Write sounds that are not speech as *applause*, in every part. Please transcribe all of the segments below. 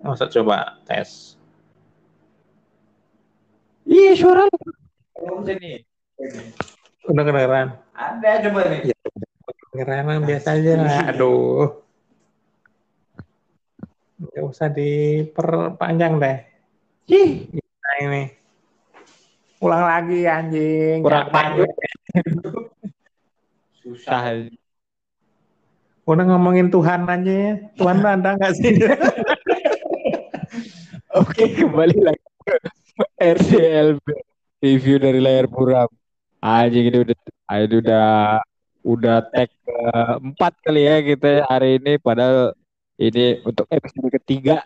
Masa coba tes. Iya suara lu. Sini. Udah kedengeran. Ada coba nih. Ya, kedengeran mah biasa aja lah. Aduh. Gak usah diperpanjang deh. Ih, Nah ini. Ulang lagi anjing. Kurang gue. susah. Udah ngomongin Tuhan aja ya. Tuhan tuh ada nggak sih? *laughs* Oke, kembali lagi RCLB review dari layar buram. Anjing ini udah ini udah udah tag keempat kali ya kita hari ini padahal ini untuk episode ketiga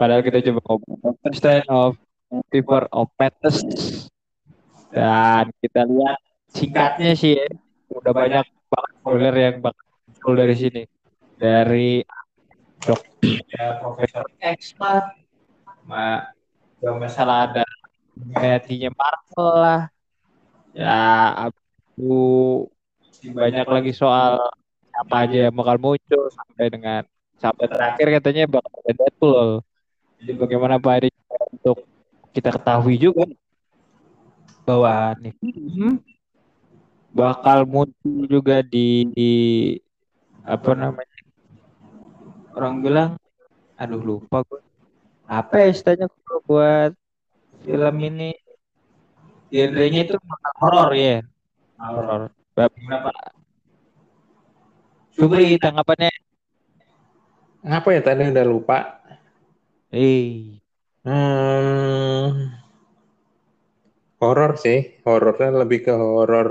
padahal kita coba ngobrol stand of Fever of Madness dan kita lihat singkatnya sih ya, udah banyak banget spoiler yang bakal muncul dari sini. Dari dokter Profesor X lah Ma, gak masalah ada hatinya Marvel lah. Ya aku banyak lagi soal apa aja yang bakal muncul sampai dengan sampai terakhir katanya bakal ada Deadpool. Jadi bagaimana Pak Adi untuk kita ketahui juga bahwa nih film bakal muncul juga di, di apa namanya? orang bilang aduh lupa gue apa ya istilahnya kalau buat film ini? Genrenya itu horor ya? Horor berapa Subri tanggapannya? Apa ya tadi udah lupa. eh Hmm, horor sih. Horornya lebih ke horor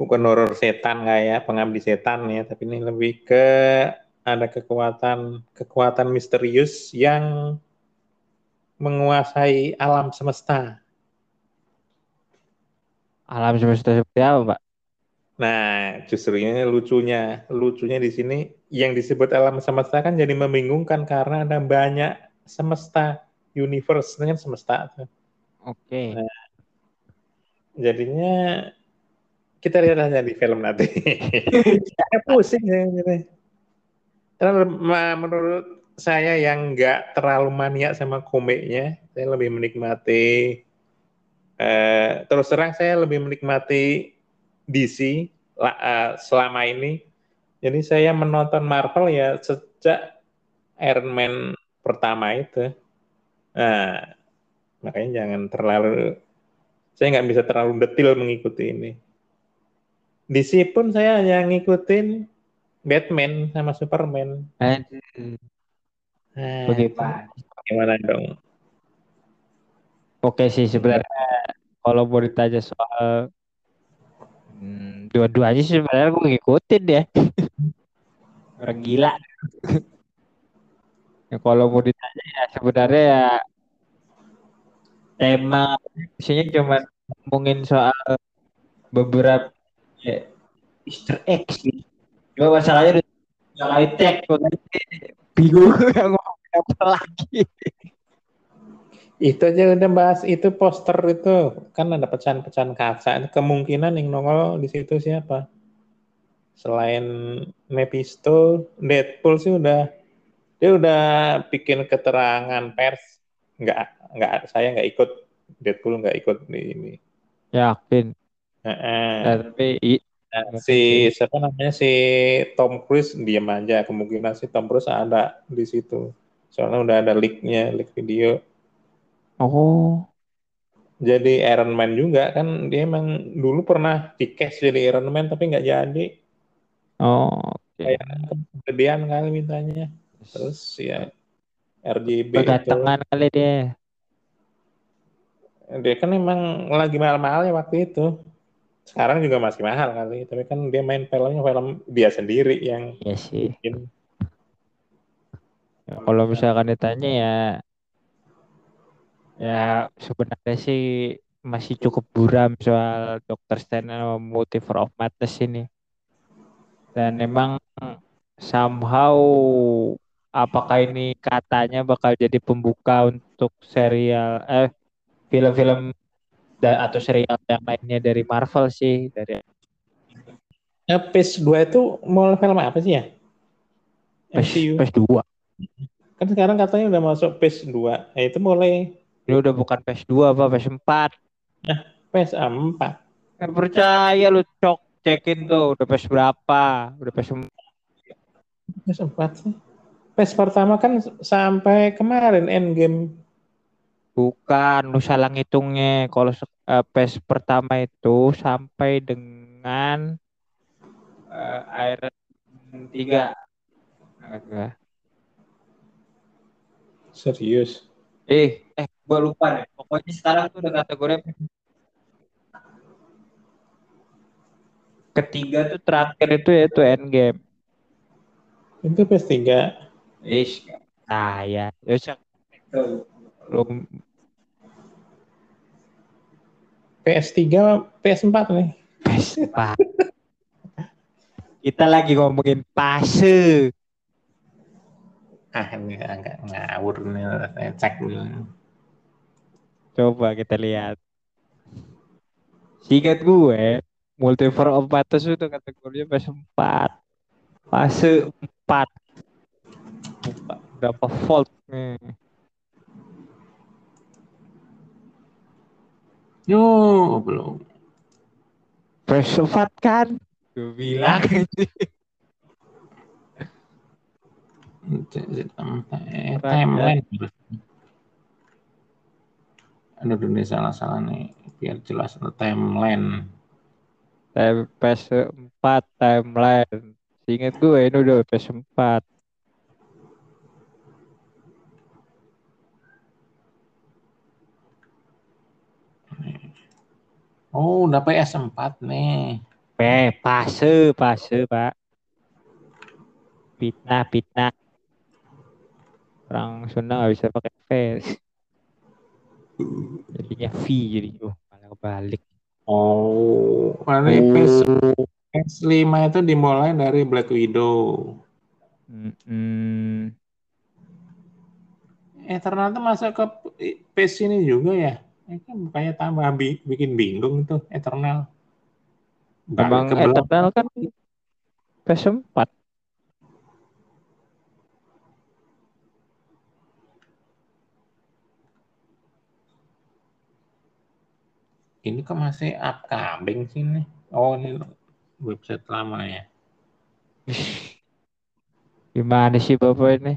bukan horor setan kayak pengabdi setan ya, tapi ini lebih ke ada kekuatan kekuatan misterius yang menguasai alam semesta. alam semesta seperti apa Pak Nah, justru ini lucunya, lucunya di sini yang disebut alam semesta kan jadi membingungkan karena ada banyak semesta, universe kan semesta. oke Jadinya kita lihat aja di film nanti. *laughs* Saya pusing ya. Gitu. Karena menurut saya yang nggak terlalu maniak sama komiknya, saya lebih menikmati. eh, terus terang saya lebih menikmati DC la- eh, selama ini. Jadi saya menonton Marvel ya sejak Iron Man pertama itu. Nah, makanya jangan terlalu saya nggak bisa terlalu detail mengikuti ini. DC pun saya hanya ngikutin Batman sama Superman. Aduh, Nah, bagaimana gimana dong? oke sih sebenarnya kalau mau ditanya soal hmm, dua-duanya sih sebenarnya gue ngikutin ya *laughs* orang gila ya, kalau mau ditanya ya sebenarnya ya tema isinya cuma ngomongin soal beberapa ya, Easter egg sih. Cuma masalahnya udah high bingung *laughs* ngomongin apa lagi. Itu aja udah bahas itu poster itu kan ada pecahan-pecahan kaca. Kemungkinan yang nongol di situ siapa? Selain Mephisto, Deadpool sih udah dia udah bikin keterangan pers. Nggak nggak saya nggak ikut Deadpool nggak ikut di ini. Yakin. Nah, tapi i- Nah, si siapa namanya? Si Tom Cruise diam aja. Kemungkinan si Tom Cruise ada di situ. Soalnya udah ada leaknya leak video. Oh. Jadi Iron Man juga kan dia emang dulu pernah di cast jadi Iron Man tapi nggak jadi. Oh oke. kayak kali mintanya. Terus ya RGB itu. Kegantengan kali dia. dia kan emang lagi mahal-mahal ya waktu itu sekarang juga masih mahal kali tapi kan dia main filmnya film dia sendiri yang Iya sih. bikin Ya, kalau misalkan ditanya ya ya sebenarnya sih masih cukup buram soal Dr. Sama Multiverse of Madness ini. Dan memang somehow apakah ini katanya bakal jadi pembuka untuk serial eh film-film da- atau serial yang lainnya dari Marvel sih dari Nah, Phase 2 itu mau film apa sih ya? MCU. PES 2. Kan sekarang katanya udah masuk PES 2. Nah, itu mulai Ini udah bukan PES 2 apa PES 4. PES 4. Nggak percaya lu cok cekin tuh udah PES berapa? Udah PES PES 4 sih. PES pertama kan sampai kemarin endgame. Bukan, lu salah ngitungnya. Kalau eh, PES pertama itu sampai dengan Iron 3. Agak. Serius. Eh, eh, gua lupa deh. Pokoknya sekarang tuh udah kategori ketiga tuh terakhir itu yaitu endgame. Itu PES 3. Ish, saya. Ya usah. Lu PS 3 PS 4 nih. Vespa. Kita lagi ngomongin fase. Ah, enggak, enggak ngawur nih. Cek dulu. Coba kita lihat. Singkat gue, Multiverse of Madness itu kategorinya PS4. Fase 4. Buka berapa volt nih? Yo, belum. PS4 kan? Gue bilang Eh, Timeline. Aduh, ini salah-salah nih. Biar jelas timeline. PS4 timeline. Seingat gue ini udah PS4. Oh, udah PS4 nih. Eh, fase, fase, Pak. Fitnah, fitnah. Orang Sunda nggak bisa pakai face. Jadinya V jadi. Oh, malah kebalik. Oh, ini PS, PS5 itu dimulai dari Black Widow. Mm-mm. Eternal tuh masuk ke PS ini juga ya? Ini kan bukannya tambah bi- bikin bingung tuh Eternal. Balik Emang ke belakang. Eternal kan PS4. Ini kok masih upcoming sih nih? Oh, ini website lama ya. *laughs* Gimana sih Bapak ini?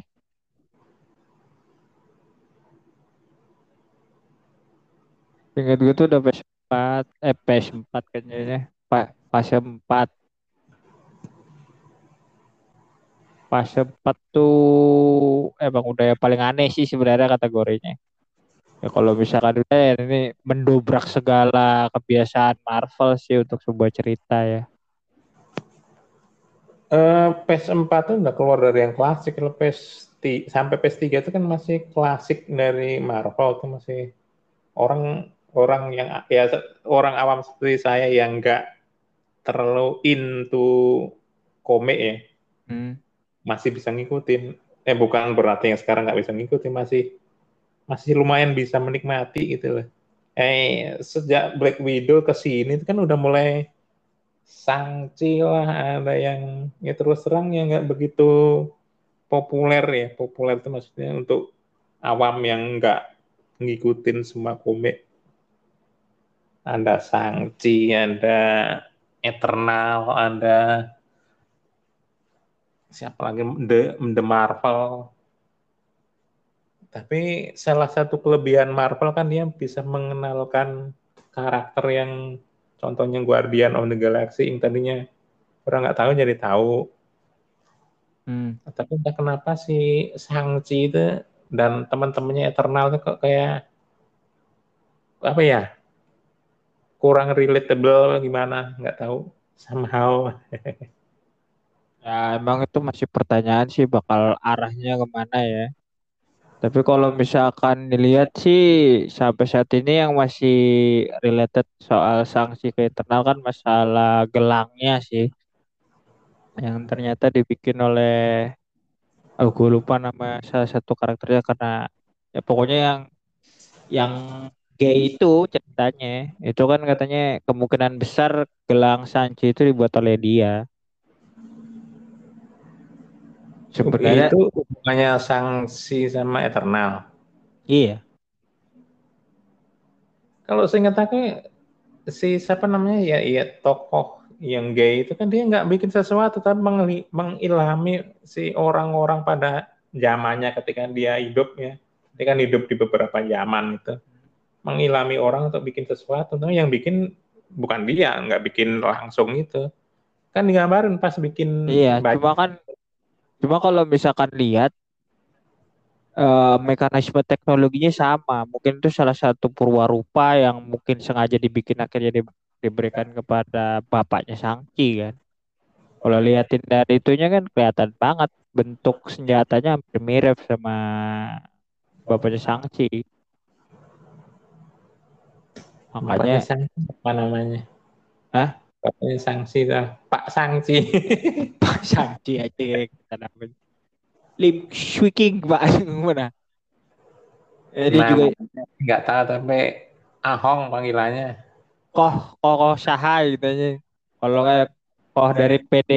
Ingat gue tuh udah PS4, eh PS4 kayaknya. Pak, fase 4. Fase 4 tuh emang udah yang paling aneh sih sebenarnya kategorinya. Ya kalau misalkan udah ya ini mendobrak segala kebiasaan Marvel sih untuk sebuah cerita ya. Eh, PS4 tuh udah keluar dari yang klasik. Kalau PS sampai PS3 itu kan masih klasik dari Marvel tuh masih orang orang yang ya orang awam seperti saya yang enggak terlalu into komik ya Hmm. masih bisa ngikutin. Eh bukan berarti yang sekarang nggak bisa ngikutin masih masih lumayan bisa menikmati gitu loh. Eh sejak Black Widow ke sini itu kan udah mulai sangci lah ada yang ya terus terang yang nggak begitu populer ya populer itu maksudnya untuk awam yang nggak ngikutin semua komik ada Sangci ada Eternal ada siapa lagi? The, The Marvel. Tapi salah satu kelebihan Marvel kan dia bisa mengenalkan karakter yang contohnya Guardian of the Galaxy yang tadinya orang nggak tahu jadi tahu. Hmm. tapi entah kenapa si Shang-Chi itu dan teman-temannya Eternal itu kok kayak apa ya kurang relatable gimana nggak tahu somehow Ya emang itu masih pertanyaan sih bakal arahnya ke mana ya. Tapi kalau misalkan dilihat sih sampai saat ini yang masih related soal sanksi ke internal kan masalah gelangnya sih. Yang ternyata dibikin oleh oh gue lupa nama salah satu karakternya karena ya pokoknya yang yang gay itu ceritanya itu kan katanya kemungkinan besar gelang Sanchi itu dibuat oleh dia. Sebenarnya itu hubungannya sanksi sama Eternal. iya. Kalau seingat aku si siapa namanya ya iya tokoh yang gay itu kan dia nggak bikin sesuatu tapi mengeli- mengilhami si orang-orang pada zamannya ketika dia hidup ya. Dia kan hidup di beberapa zaman itu. Mengilhami orang untuk bikin sesuatu. Nah, yang bikin bukan dia, nggak bikin langsung itu. Kan digambarin pas bikin Iya, baju. cuma kan cuma kalau misalkan lihat eh, mekanisme teknologinya sama, mungkin itu salah satu purwarupa yang mungkin sengaja dibikin akhirnya di- diberikan kepada bapaknya Sangchi kan. Kalau liatin dari itunya kan kelihatan banget bentuk senjatanya hampir mirip sama bapaknya Sangchi. Makanya sanksi apa namanya? Hah? Bapaknya sanksi lah. Pak Sanksi. *laughs* Pak Sangchi aja kita namanya. Lim Shui-king Pak *laughs* mana? Jadi Nah, juga nggak tahu tapi Ahong panggilannya. koh koh koh Sahai gitu aja. Kalau kayak koh dari PD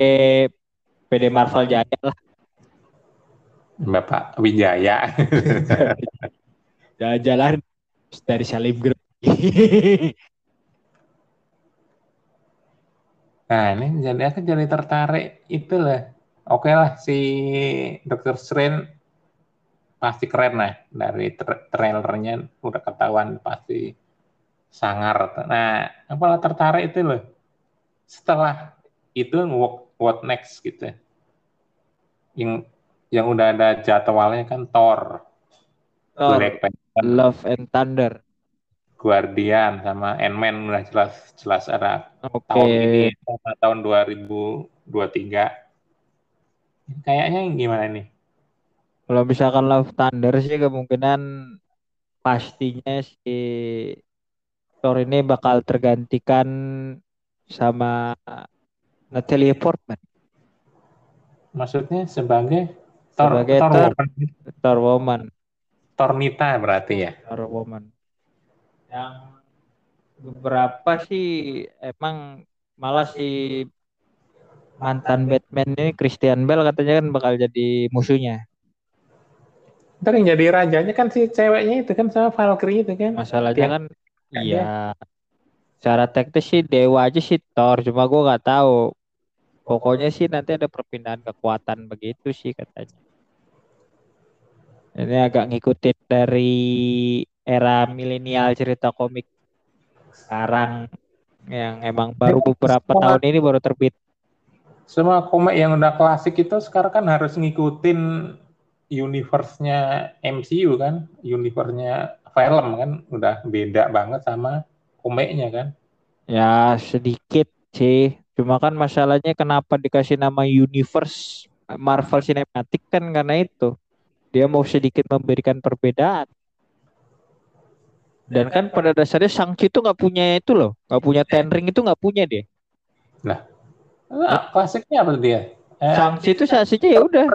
PD Marvel Jaya lah. Bapak Wijaya. *laughs* Jalan-jalan dari selebgram. *laughs* Nah, ini jadi aku jadi tertarik itu lah. Oke lah si Dr. Strange pasti keren lah dari tra- trailernya udah ketahuan pasti sangar. Nah, apalah tertarik itu loh. Setelah itu what, what next gitu. Yang yang udah ada jadwalnya kan Thor, Black Panther, Love and Thunder. Guardian sama Ant-Man udah jelas jelas ada Oke. tahun ini sama tahun 2023. Kayaknya gimana nih? Kalau misalkan Love Thunder sih kemungkinan pastinya si Thor ini bakal tergantikan sama Natalie Portman Maksudnya sebagai Thor, Sebagai Thor, Thor. Woman. Thor Woman, Tornita berarti ya. Thor Woman. Yang beberapa sih emang malah si mantan Batman ini Christian Bale katanya kan bakal jadi musuhnya. Ntar yang jadi rajanya kan si ceweknya itu kan sama Valkyrie itu kan. Masalahnya kan iya secara teknis sih dewa aja sih Thor, cuma gua nggak tahu. Pokoknya sih nanti ada perpindahan kekuatan begitu sih katanya. Ini agak ngikutin dari era milenial cerita komik sekarang yang emang baru beberapa tahun ini baru terbit. Semua komik yang udah klasik itu sekarang kan harus ngikutin universe-nya MCU kan, universe-nya film kan udah beda banget sama komiknya kan. Ya sedikit sih. Cuma kan masalahnya kenapa dikasih nama universe Marvel Cinematic kan karena itu. Dia mau sedikit memberikan perbedaan. Dan kan pada dasarnya Shang-Chi itu nggak punya itu loh, nggak punya Ten Ring itu nggak punya dia. Nah, klasiknya apa dia? Eh, Shang-Chi itu saksinya ya udah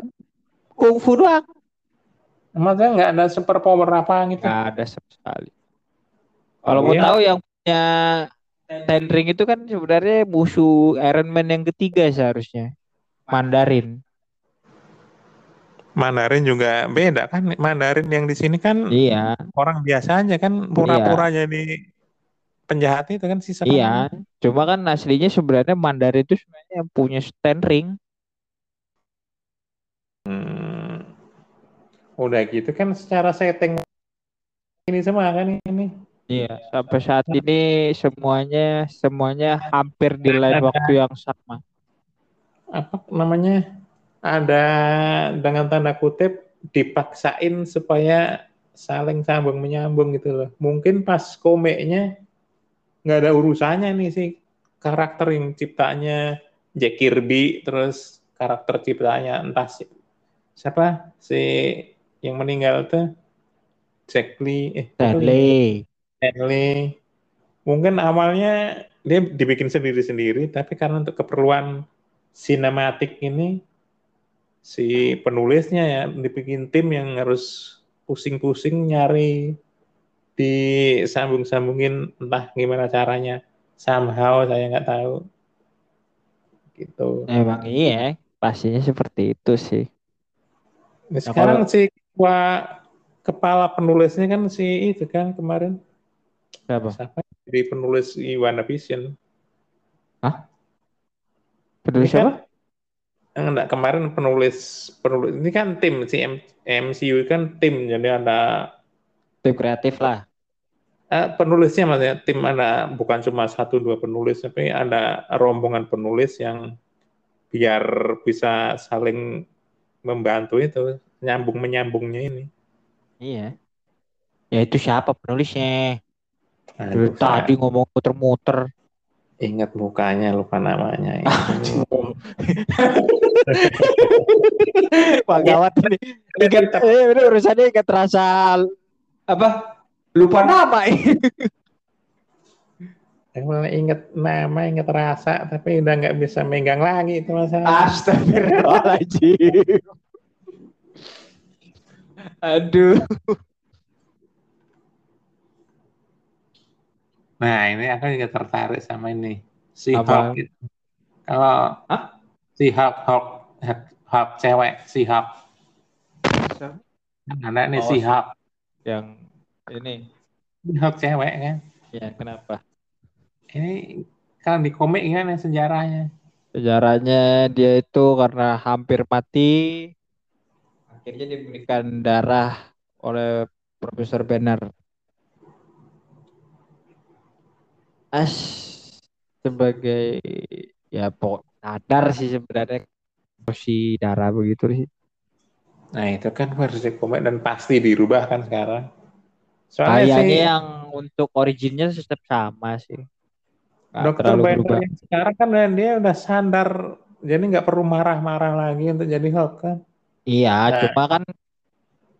kungfu doang. maksudnya nggak ada super power apa gitu? Nggak ada sama sekali. Kalau mau Iya. tahu yang punya Ten Ring itu kan sebenarnya musuh Iron Man yang ketiga seharusnya. Mandarin. Mandarin juga beda kan. Mandarin yang di sini kan Iya, orang biasa aja kan pura-pura jadi penjahat itu kan si siapa iya. Cuma kan aslinya sebenarnya Mandarin itu sebenarnya yang punya Ten Ring. Hmm, udah gitu kan secara setting ini semua kan ini. Iya, sampai saat ini semuanya semuanya hampir di lain waktu yang sama. Apa namanya? Ada dengan tanda kutip dipaksain supaya saling sambung menyambung gitu loh. Mungkin pas komiknya nggak ada urusannya nih sih karakter yang ciptanya Jack Kirby terus karakter ciptanya entah si, siapa si yang meninggal tuh Jack Lee eh Stanley. Stanley. Mungkin awalnya dia dibikin sendiri-sendiri, tapi karena untuk keperluan sinematik ini si penulisnya ya dibikin tim yang harus pusing-pusing nyari disambung-sambungin entah gimana caranya. Somehow saya nggak tahu. Gitu. Emang iya, pastinya seperti itu sih. Nah, sekarang si ketua kepala penulisnya kan si itu kan kemarin. Siapa? siapa? Jadi penulis Iwana Vision. Penulis Ini kan- siapa? Enggak kemarin penulis penulis ini kan tim si M- MCU kan tim jadi ada Tim kreatif lah. eh, penulisnya maksudnya tim ada bukan cuma satu dua penulis tapi ada rombongan penulis yang biar bisa saling membantu itu nyambung menyambungnya ini Iya. Ya itu siapa penulisnya? Aduh, tadi ngomong muter-muter. Ingat mukanya lupa namanya *laughs* Wah gawat ini. Ingat, eh, ini urusannya ingat terasa apa? Lupa nama ini. *laughs* Emang inget nama, inget rasa, tapi udah nggak bisa megang lagi itu masalah. Astagfirullahaladzim. *laughs* Aduh. Nah ini aku juga tertarik sama ini si Apa? Hulk. Kalau Hah? si Hulk, Hulk, Hulk, Hulk cewek, si Hulk. Kan ada nih Oh, si Hulk, Yang ini. Hulk cewek kan. Ya kenapa? Ini kalau di komik gimana sejarahnya? Sejarahnya dia itu karena hampir mati. Akhirnya diberikan darah oleh Profesor Banner. As sebagai ya pokok sadar sih sebenarnya si darah begitu sih. Nah itu kan versi komik dan pasti dirubah kan sekarang. Soalnya Kayaknya si yang untuk originnya tetap sama sih. Nggak Dokter Banner yang sekarang kan dia udah sadar, jadi nggak perlu marah-marah lagi untuk jadi Hulk kan? Iya, Nah. cuma kan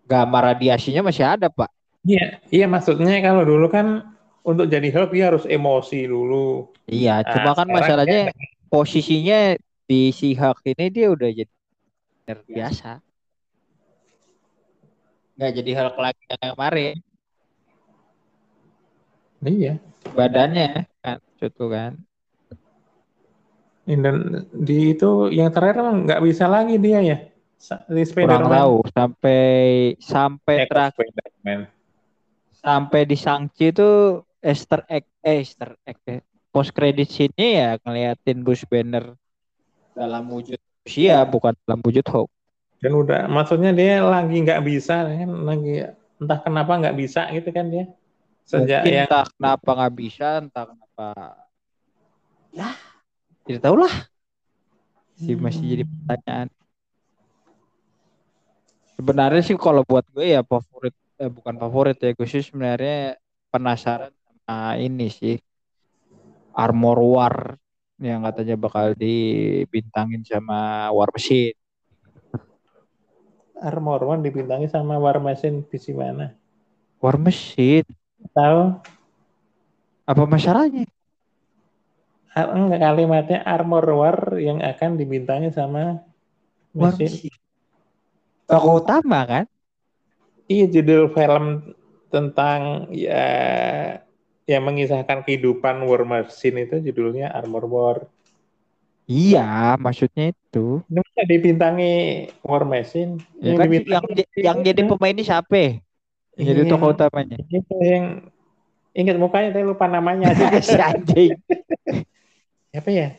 gamma radiasinya masih ada, Pak. Iya, iya maksudnya kalau dulu kan untuk jadi Hulk dia harus emosi dulu. Iya, Nah, cuma kan masalahnya posisinya di si Hulk ini dia udah jadi bener biasa. Nggak jadi Hulk lagi yang kemarin. Iya. Badannya kan, itu kan. Dan di itu yang terakhir emang nggak bisa lagi dia ya. Di Kurang tahu sampai sampai terakhir Spider-Man. sampai di Shang-Chi itu Easter egg eh Easter egg ya. post credit scene ya ngeliatin Bruce Banner dalam wujud manusia bukan dalam wujud Hulk. Dan udah, maksudnya dia lagi nggak bisa kan, lagi entah kenapa nggak bisa gitu kan dia. Sejak Mungkin yang entah kenapa nggak bisa, entah kenapa ya tidak tahu lah. Sih masih jadi pertanyaan. Sebenarnya sih kalau buat gue ya favorit eh, bukan favorit ya gue sih sebenarnya penasaran sama ini sih Armor War yang katanya bakal dibintangin sama War Machine. Armor One dibintangi sama War Machine di mana? War Machine Tahu? apa masalahnya? Ar- enggak kalimatnya Armor War yang akan dibintangi sama War Machine. Machine. Tokoh utama kan? Iya judul film tentang ya yang mengisahkan kehidupan War Machine itu judulnya Armor War. Iya, maksudnya itu. Ini bisa dibintangi War Machine. Ya kan dibintangi- yang yang jadi pemain ini siapa? Yang jadi Iya. tokoh utamanya. itu yang ingat mukanya tapi lupa namanya *laughs* si anjing. *laughs* siapa ya?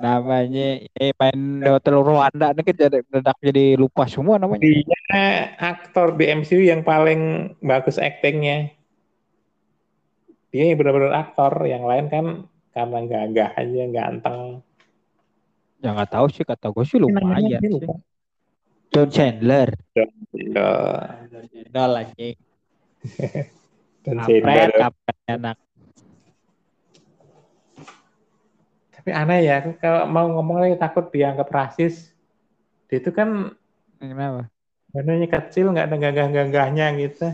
Namanya eh main Hotel Rwanda ini kan jadi jadi lupa semua namanya. Dia aktor di MCU yang paling bagus aktingnya. Dia yang benar-benar aktor, yang lain kan karena gagah aja, ganteng. Ya nggak tahu sih kata gue sih lumayan dia sih. lupa. John Chandler. Cendol. Chandler lagi. *laughs* Dan Kampret, Cendol. kampret enak. Tapi aneh ya, aku kalau mau ngomong lagi takut dianggap rasis. Dia itu kan Kenapa? badannya kecil, nggak ada gagah-gagahnya gitu.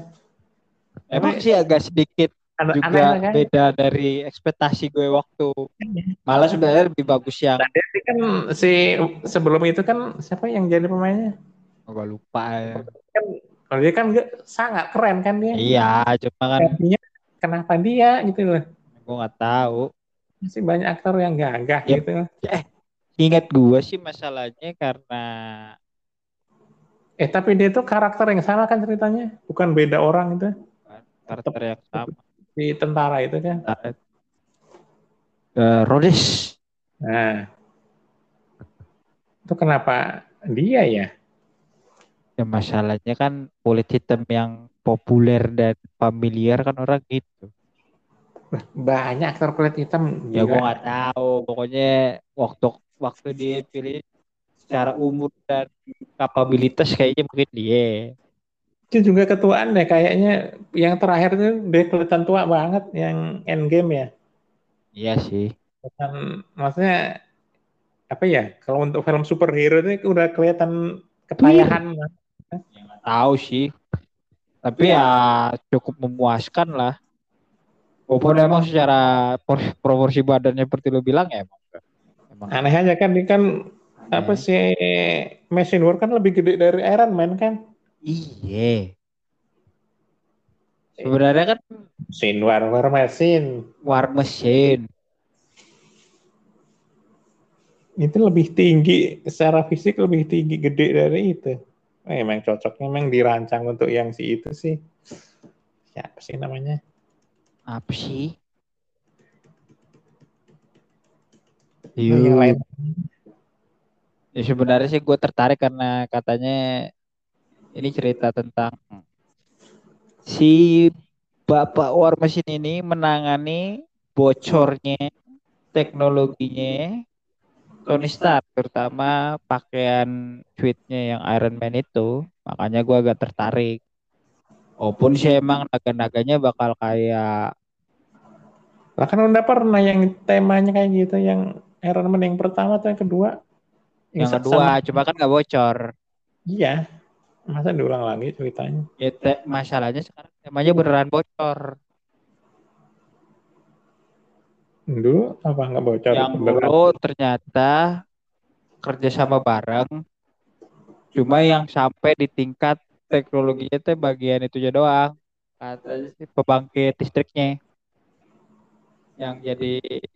Emang sih agak sedikit Aneh, juga aneh kan? beda dari ekspektasi gue waktu. Malah sebenarnya lebih bagus yang Nah, dia sih kan si sebelum itu kan siapa yang jadi pemainnya? gue lupa ya. Kalau dia kan nggak- sangat keren kan dia. Iya, cuma kan Artinya kenapa dia gitu loh. gue nggak tahu. Masih banyak aktor yang gagah Yep. gitu. Ingat gue sih masalahnya karena Eh tapi dia itu karakter yang sama kan ceritanya, bukan beda orang itu. Karakter yang sama. Di tentara itu kan. Uh, Rhodes. Nah, itu kenapa dia ya? Ya masalahnya kan kulit hitam yang populer dan familiar kan orang gitu. Banyak aktor kulit hitam. Ya gue nggak tahu. Pokoknya waktu waktu dia pilih secara umur dan kapabilitas kayaknya mungkin dia. Itu juga ketuaan deh kayaknya yang terakhir itu dia kelihatan tua banget yang endgame ya. Iya sih. Bukan, maksudnya apa ya? Kalau untuk film superhero itu udah kelihatan ketayahan. Iya tahu sih tapi ya cukup memuaskan lah walaupun emang secara proporsi badannya seperti lo bilang ya emang, emang. aneh aja kan ini kan aneh. apa sih Machine War kan lebih gede dari Iron Man kan iya sebenarnya kan Machine War War Machine War Machine itu lebih tinggi secara fisik lebih tinggi gede dari itu Eh, emang cocok, memang dirancang untuk yang si itu sih. Siapa sih namanya? Apa sih? Yang lain. Ya sebenarnya sih gue tertarik karena katanya ini cerita tentang si Bapak War Machine ini menangani bocornya teknologinya Tony Stark terutama pakaian suitnya yang Iron Man itu. Makanya gue agak tertarik. Walaupun sih emang naga-naganya bakal kayak lah kan udah pernah yang temanya kayak gitu yang Iron Man yang pertama atau yang kedua? Yang, yang kedua cuma kan nggak bocor. Iya masa diulang lagi ceritanya ya te- masalahnya sekarang temanya beneran bocor Dulu apa nggak bocor? Yang dulu ternyata kerja sama bareng. Cuma yang sampai di tingkat teknologinya itu bagian itu aja doang. Katanya sih pembangkit listriknya. Yang jadi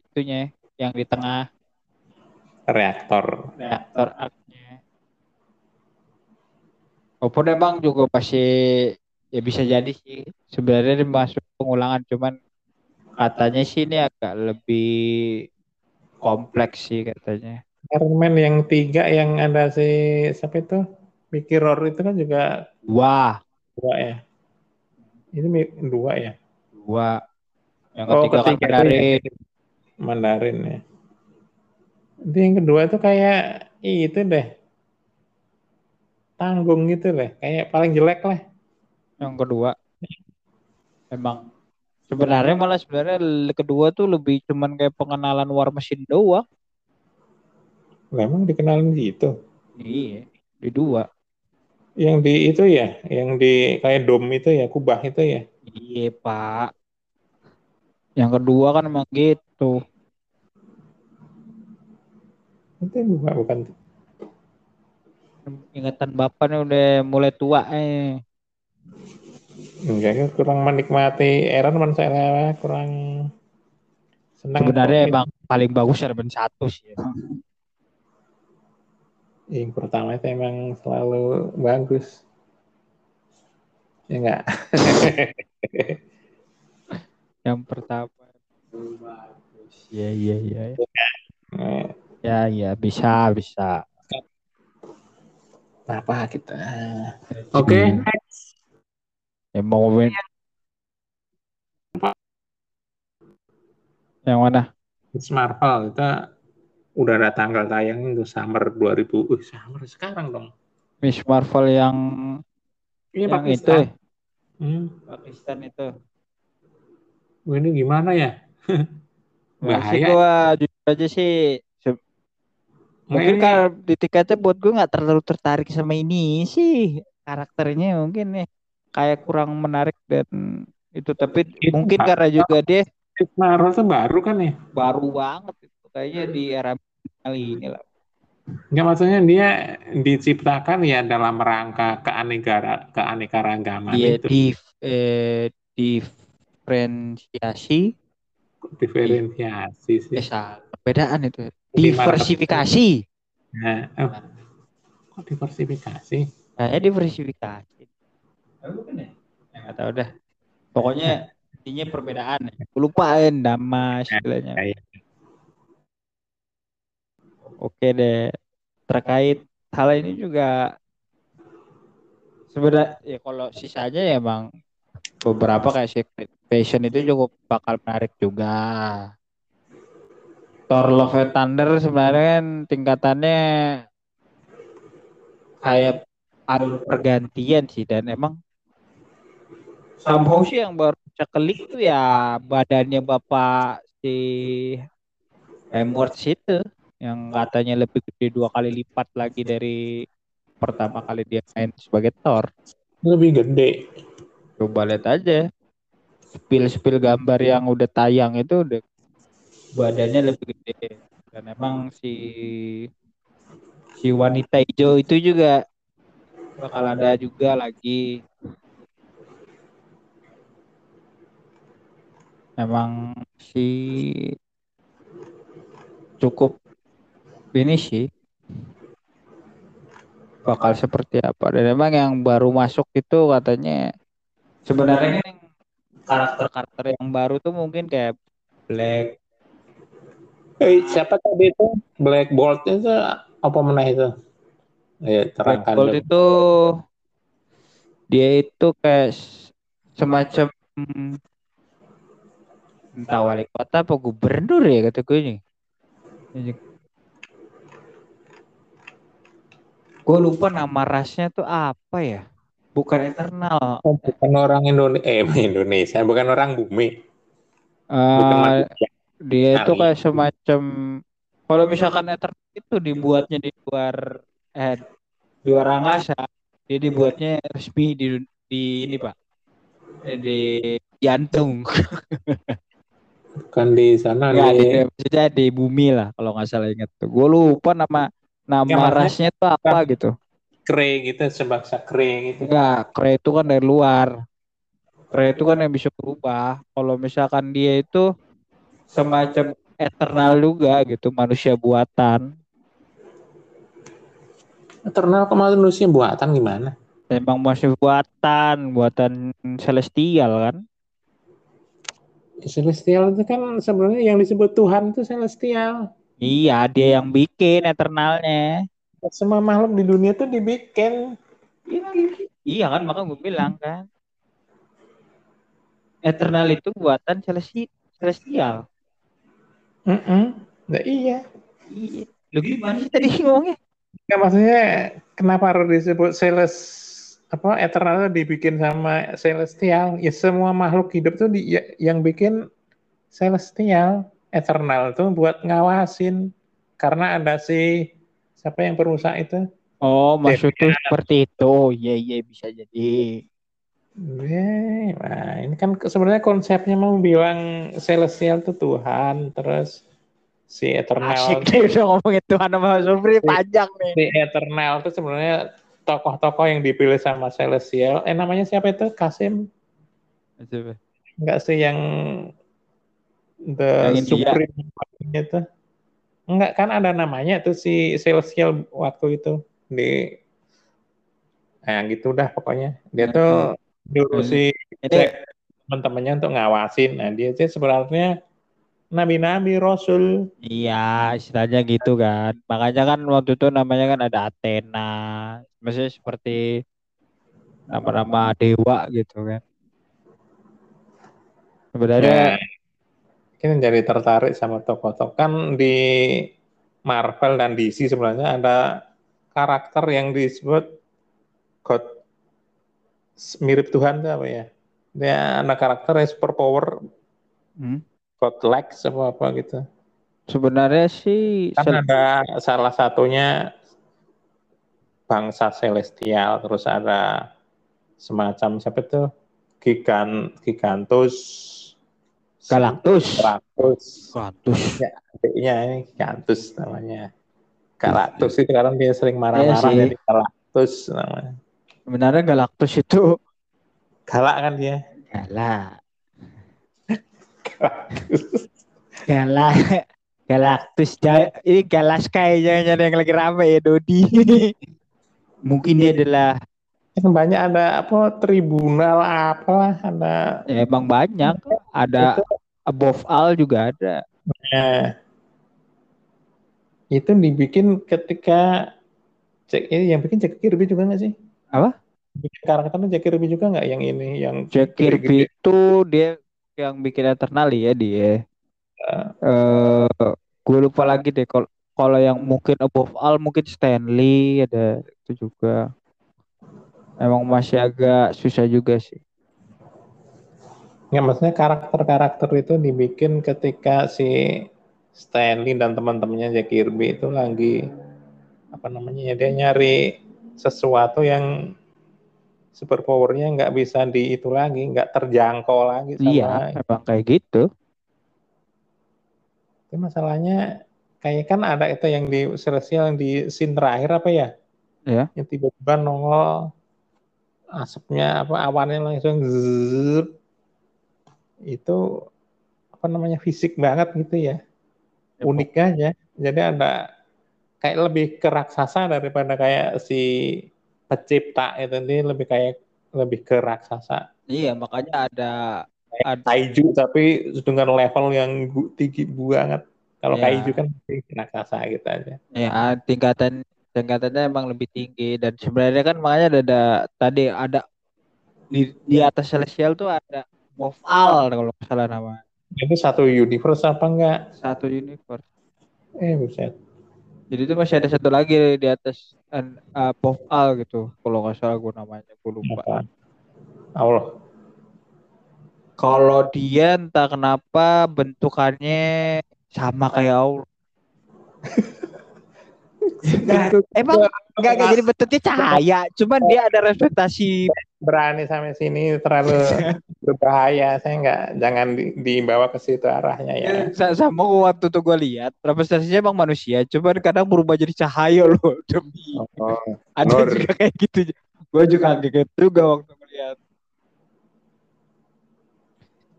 itunya, yang di tengah reaktor. Reaktor aknya. Walaupun emang juga pasti ya bisa jadi sih. Sebenarnya masuk pengulangan cuman katanya sih ini agak lebih kompleks sih katanya. Iron Man yang tiga yang ada si siapa itu Mickey Rourke itu kan juga dua dua ya. Ini dua ya. Dua. Yang oh, ketiga, kan Mandarin. Ya. Mandarin ya. Itu yang kedua itu kayak itu deh. Tanggung gitu deh. Kayak paling jelek lah. Yang kedua. Emang Sebenarnya malah sebenarnya kedua tuh lebih cuman kayak pengenalan War Machine doang. Memang dikenalin gitu. Iya, di dua. Yang di itu ya, yang di kayak dom itu ya, kubah itu ya. Iya, Pak. Yang kedua kan emang gitu. Itu bukan, bukan. Ingatan bapaknya udah mulai tua eh. Enggak, ya, kurang menikmati Aaron Man saya kurang senang. Sebenarnya emang paling bagus Aaron satu sih. Ya. Yang pertama itu emang selalu bagus. Ya enggak? *laughs* Yang pertama bagus. Ya, iya, iya. Ya, ya, ya bisa, bisa. Apa kita? Oke, okay, next. Yang mau ngomongin yang mana? Miss Marvel itu udah ada tanggal tayang itu summer 2000. Uh, summer sekarang dong. Miss Marvel yang ini yang Pakistan. itu. Hmm. Pakistan itu. Wah, ini gimana ya? *laughs* Bahaya. Gua jujur aja sih mungkin kalau di tiketnya buat gue nggak terlalu tertarik sama ini sih karakternya mungkin nih. Kayak kurang menarik dan itu tapi itu mungkin karena juga dia itu baru kan ya? Baru banget itu kayaknya di era kali ini lah Enggak maksudnya dia diciptakan ya dalam rangka keaneka keanekaragaman dia itu. di eh, diferensiasi. Diferensiasi sih. Eh, perbedaan itu diversifikasi nah, oh. kok diversifikasi Kayaknya diversifikasi. Oh, bukan ya? Ya nggak tahu dah. Pokoknya *laughs* intinya perbedaan. Lupain nama istilahnya. Oke deh. Terkait hal ini juga sebenarnya ya kalau sisanya ya emang beberapa kayak Secret Passion itu cukup bakal menarik juga. Thor Love and Thunder sebenarnya kan tingkatannya kayak alur pergantian sih dan emang somehow sih yang baru cekelik tuh ya badannya bapak si Hemsworth itu yang katanya lebih gede dua kali lipat lagi dari pertama kali dia main sebagai Thor. Lebih gede. Coba lihat aja. Spill-spill gambar yang udah tayang itu udah badannya lebih gede. Dan emang si si wanita hijau itu juga bakal ada juga lagi. Emang si cukup ini sih bakal seperti apa dan memang yang baru masuk itu katanya sebenarnya karakter-karakter yang baru tuh mungkin kayak Black Eh, siapa tadi itu Black Bolt itu apa mana itu? Ya, Black Bolt itu dia itu kayak semacam entah wali kota apa gubernur ya kata gue ini. Gue lupa nama rasnya tuh apa ya? Bukan Eternal. Oh, bukan orang Indonesia, eh Indonesia, bukan orang bumi. Uh, dia itu kayak semacam kalau misalkan Eternal itu dibuatnya di luar eh di luar angkasa, dia dibuatnya resmi di di ini pak. Eh, di jantung. Bukan *laughs* di sana ya, di, maksudnya di bumi lah kalau nggak salah ingat tuh. Gue lupa nama nama ya, rasnya itu apa kan gitu. kre gitu sebangsa kre gitu. Enggak kre itu kan dari luar. Kre itu kan yang bisa berubah. Kalau misalkan dia itu semacam eternal juga gitu manusia buatan eternal ke manusia buatan gimana emang masih buatan buatan celestial kan celestial itu kan sebenarnya yang disebut Tuhan itu celestial Iya, dia yang bikin eternalnya. Semua makhluk di dunia tuh dibikin. Iya, iya kan, maka gue bilang kan. Eternal itu buatan celestial. Mm -mm. Nah, iya. Iya. Lu gimana sih tadi ngomongnya? Ya, maksudnya kenapa harus disebut celes apa eternal dibikin sama celestial? Ya semua makhluk hidup tuh di, ya, yang bikin celestial eternal itu buat ngawasin karena ada si siapa yang perusak itu oh maksudnya seperti itu iya iya bisa jadi nah ini kan sebenarnya konsepnya mau bilang celestial itu Tuhan, terus si eternal. Asik deh udah ngomongin Tuhan sama Supri si, panjang nih. Si eternal itu sebenarnya tokoh-tokoh yang dipilih sama celestial. Eh namanya siapa itu? Kasim? Siapa? Enggak sih yang The yang Supreme itu. Enggak kan ada namanya tuh si Celestial waktu itu di nah, yang gitu dah pokoknya. Dia hmm. tuh dulu si teman-temannya untuk ngawasin. Nah, dia sih sebenarnya nabi-nabi rasul. Iya, istilahnya gitu kan. Makanya kan waktu itu namanya kan ada Athena. Maksudnya seperti nama-nama dewa gitu kan. Sebenarnya ya kita jadi tertarik sama tokoh-tokoh kan di Marvel dan DC sebenarnya ada karakter yang disebut God mirip Tuhan tuh apa ya dia ada karakter yang super power hmm? God like apa apa gitu sebenarnya sih kan ada salah satunya bangsa celestial terus ada semacam siapa tuh Gigan Gigantus Galactus. Galactus. Galactus. Ya, adiknya ini Galactus namanya. Galactus itu karena dia sering marah-marah iya jadi Galactus namanya. Sebenarnya Galactus itu *laughs* galak kan dia? Galak. Galactus. Galak. Galactus. Ini Galas kayaknya yang lagi rame ya Dodi. *laughs* Mungkin dia adalah Kan banyak ada apa tribunal apalah ada Ya, emang banyak. Ada itu above all juga ada. Nah, itu dibikin ketika cek ini yang bikin Jack Kirby juga nggak sih? Apa? Bikin karakternya Jack Kirby juga nggak yang ini yang Jack Kirby itu dia yang bikin Eternal ya dia. Eh, Eh, gue lupa lagi deh kalau kalau yang mungkin above all mungkin Stanley ada itu juga. Emang masih agak susah juga sih. Nggak, maksudnya karakter-karakter itu dibikin ketika si Stanley dan teman-temannya Jack Kirby itu lagi apa namanya ya dia nyari sesuatu yang super powernya nggak bisa di itu lagi, nggak terjangkau lagi sama Iya, emang kayak gitu. Itu masalahnya kayak kan ada itu yang di Celestial yang di scene terakhir apa ya? Ya. Yang tiba-tiba nongol asapnya apa awannya langsung zzz, itu apa namanya fisik banget gitu ya. Ya, Unik aja. Jadi ada kayak lebih ke raksasa daripada kayak si pencipta itu ini lebih kayak lebih ke raksasa. Iya, makanya ada Kayak Ad- kaiju tapi dengan level yang tinggi banget. Kalau Ya. kaiju kan raksasa gitu aja. ya tingkatan tingkatannya emang lebih tinggi dan sebenarnya kan makanya ada, ada tadi ada di di atas Celestial tuh ada all kalau salah nama Itu satu universe apa enggak? satu universe. Eh buset. Jadi itu masih ada satu lagi di atas an- above all gitu. Kalau nggak salah gue namanya gue lupa. Allah. Kalau dia entah kenapa bentukannya sama kayak Allah. *laughs* Bentuk Emang nggak nggak jadi bentuknya cahaya, cuman dia ada representasi berani sampai sini terlalu *laughs* berbahaya. Saya enggak jangan di- dibawa ke situ arahnya ya. Sa- sama waktu tuh gue lihat representasinya emang manusia, cuman kadang berubah jadi cahaya loh *laughs* demi Oh, ada juga kayak gitu. Gue juga kaget juga waktu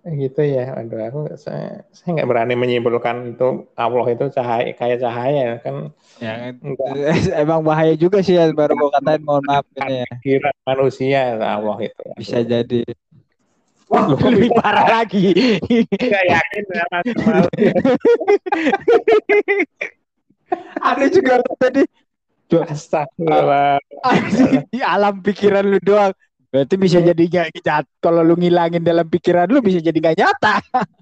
gitu ya. Aduh, aku saya saya nggak berani menyimpulkan itu Allah itu cahaya kayak cahaya kan Ya, enggak *laughs* emang bahaya juga sih ya, baru gue katain mohon maaf ini ya. kira manusia Allah itu. Bisa jadi. Wah, lebih parah lagi. Enggak yakin sama sama Ada juga tadi Astagfirullah. di alam pikiran lu doang. Berarti bisa jadi gak nyata. Kalau lu ngilangin dalam pikiran lu bisa jadi gak nyata. *laughs*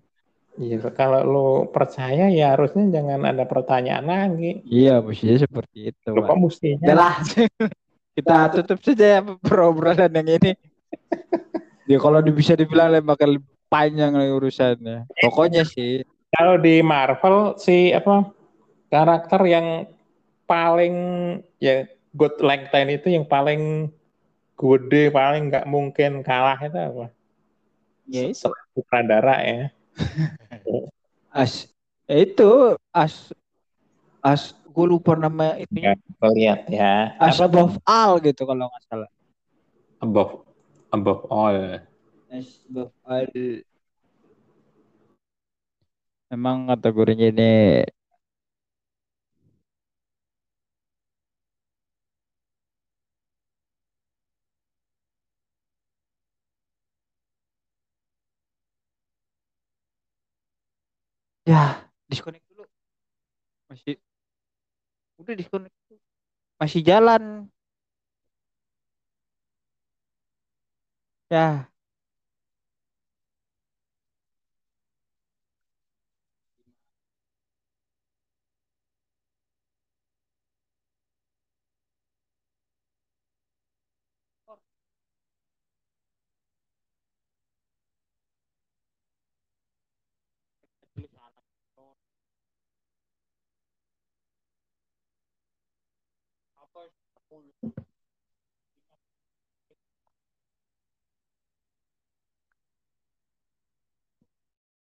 Iya, kalau lu percaya ya harusnya jangan ada pertanyaan lagi. Iya, mestinya seperti itu. Lu kok Pak. mestinya Udah *laughs* kita tutup saja ya perobrolan yang ini. *laughs* Ya kalau di- bisa dibilang lebih bakal panjang lagi urusannya. Pokoknya sih, kalau di Marvel si apa karakter yang paling ya God Langton itu yang paling gede paling nggak mungkin kalah itu apa? ya itu Sutradara ya. *laughs* as ya itu as as gue lupa nama itu Ya, lihat ya. as Apa above all gitu kalau nggak salah. above above all. As above all. Memang kategorinya ini ya. Disconnect dulu. Masih. Udah disconnect masih jalan. Ya Uno.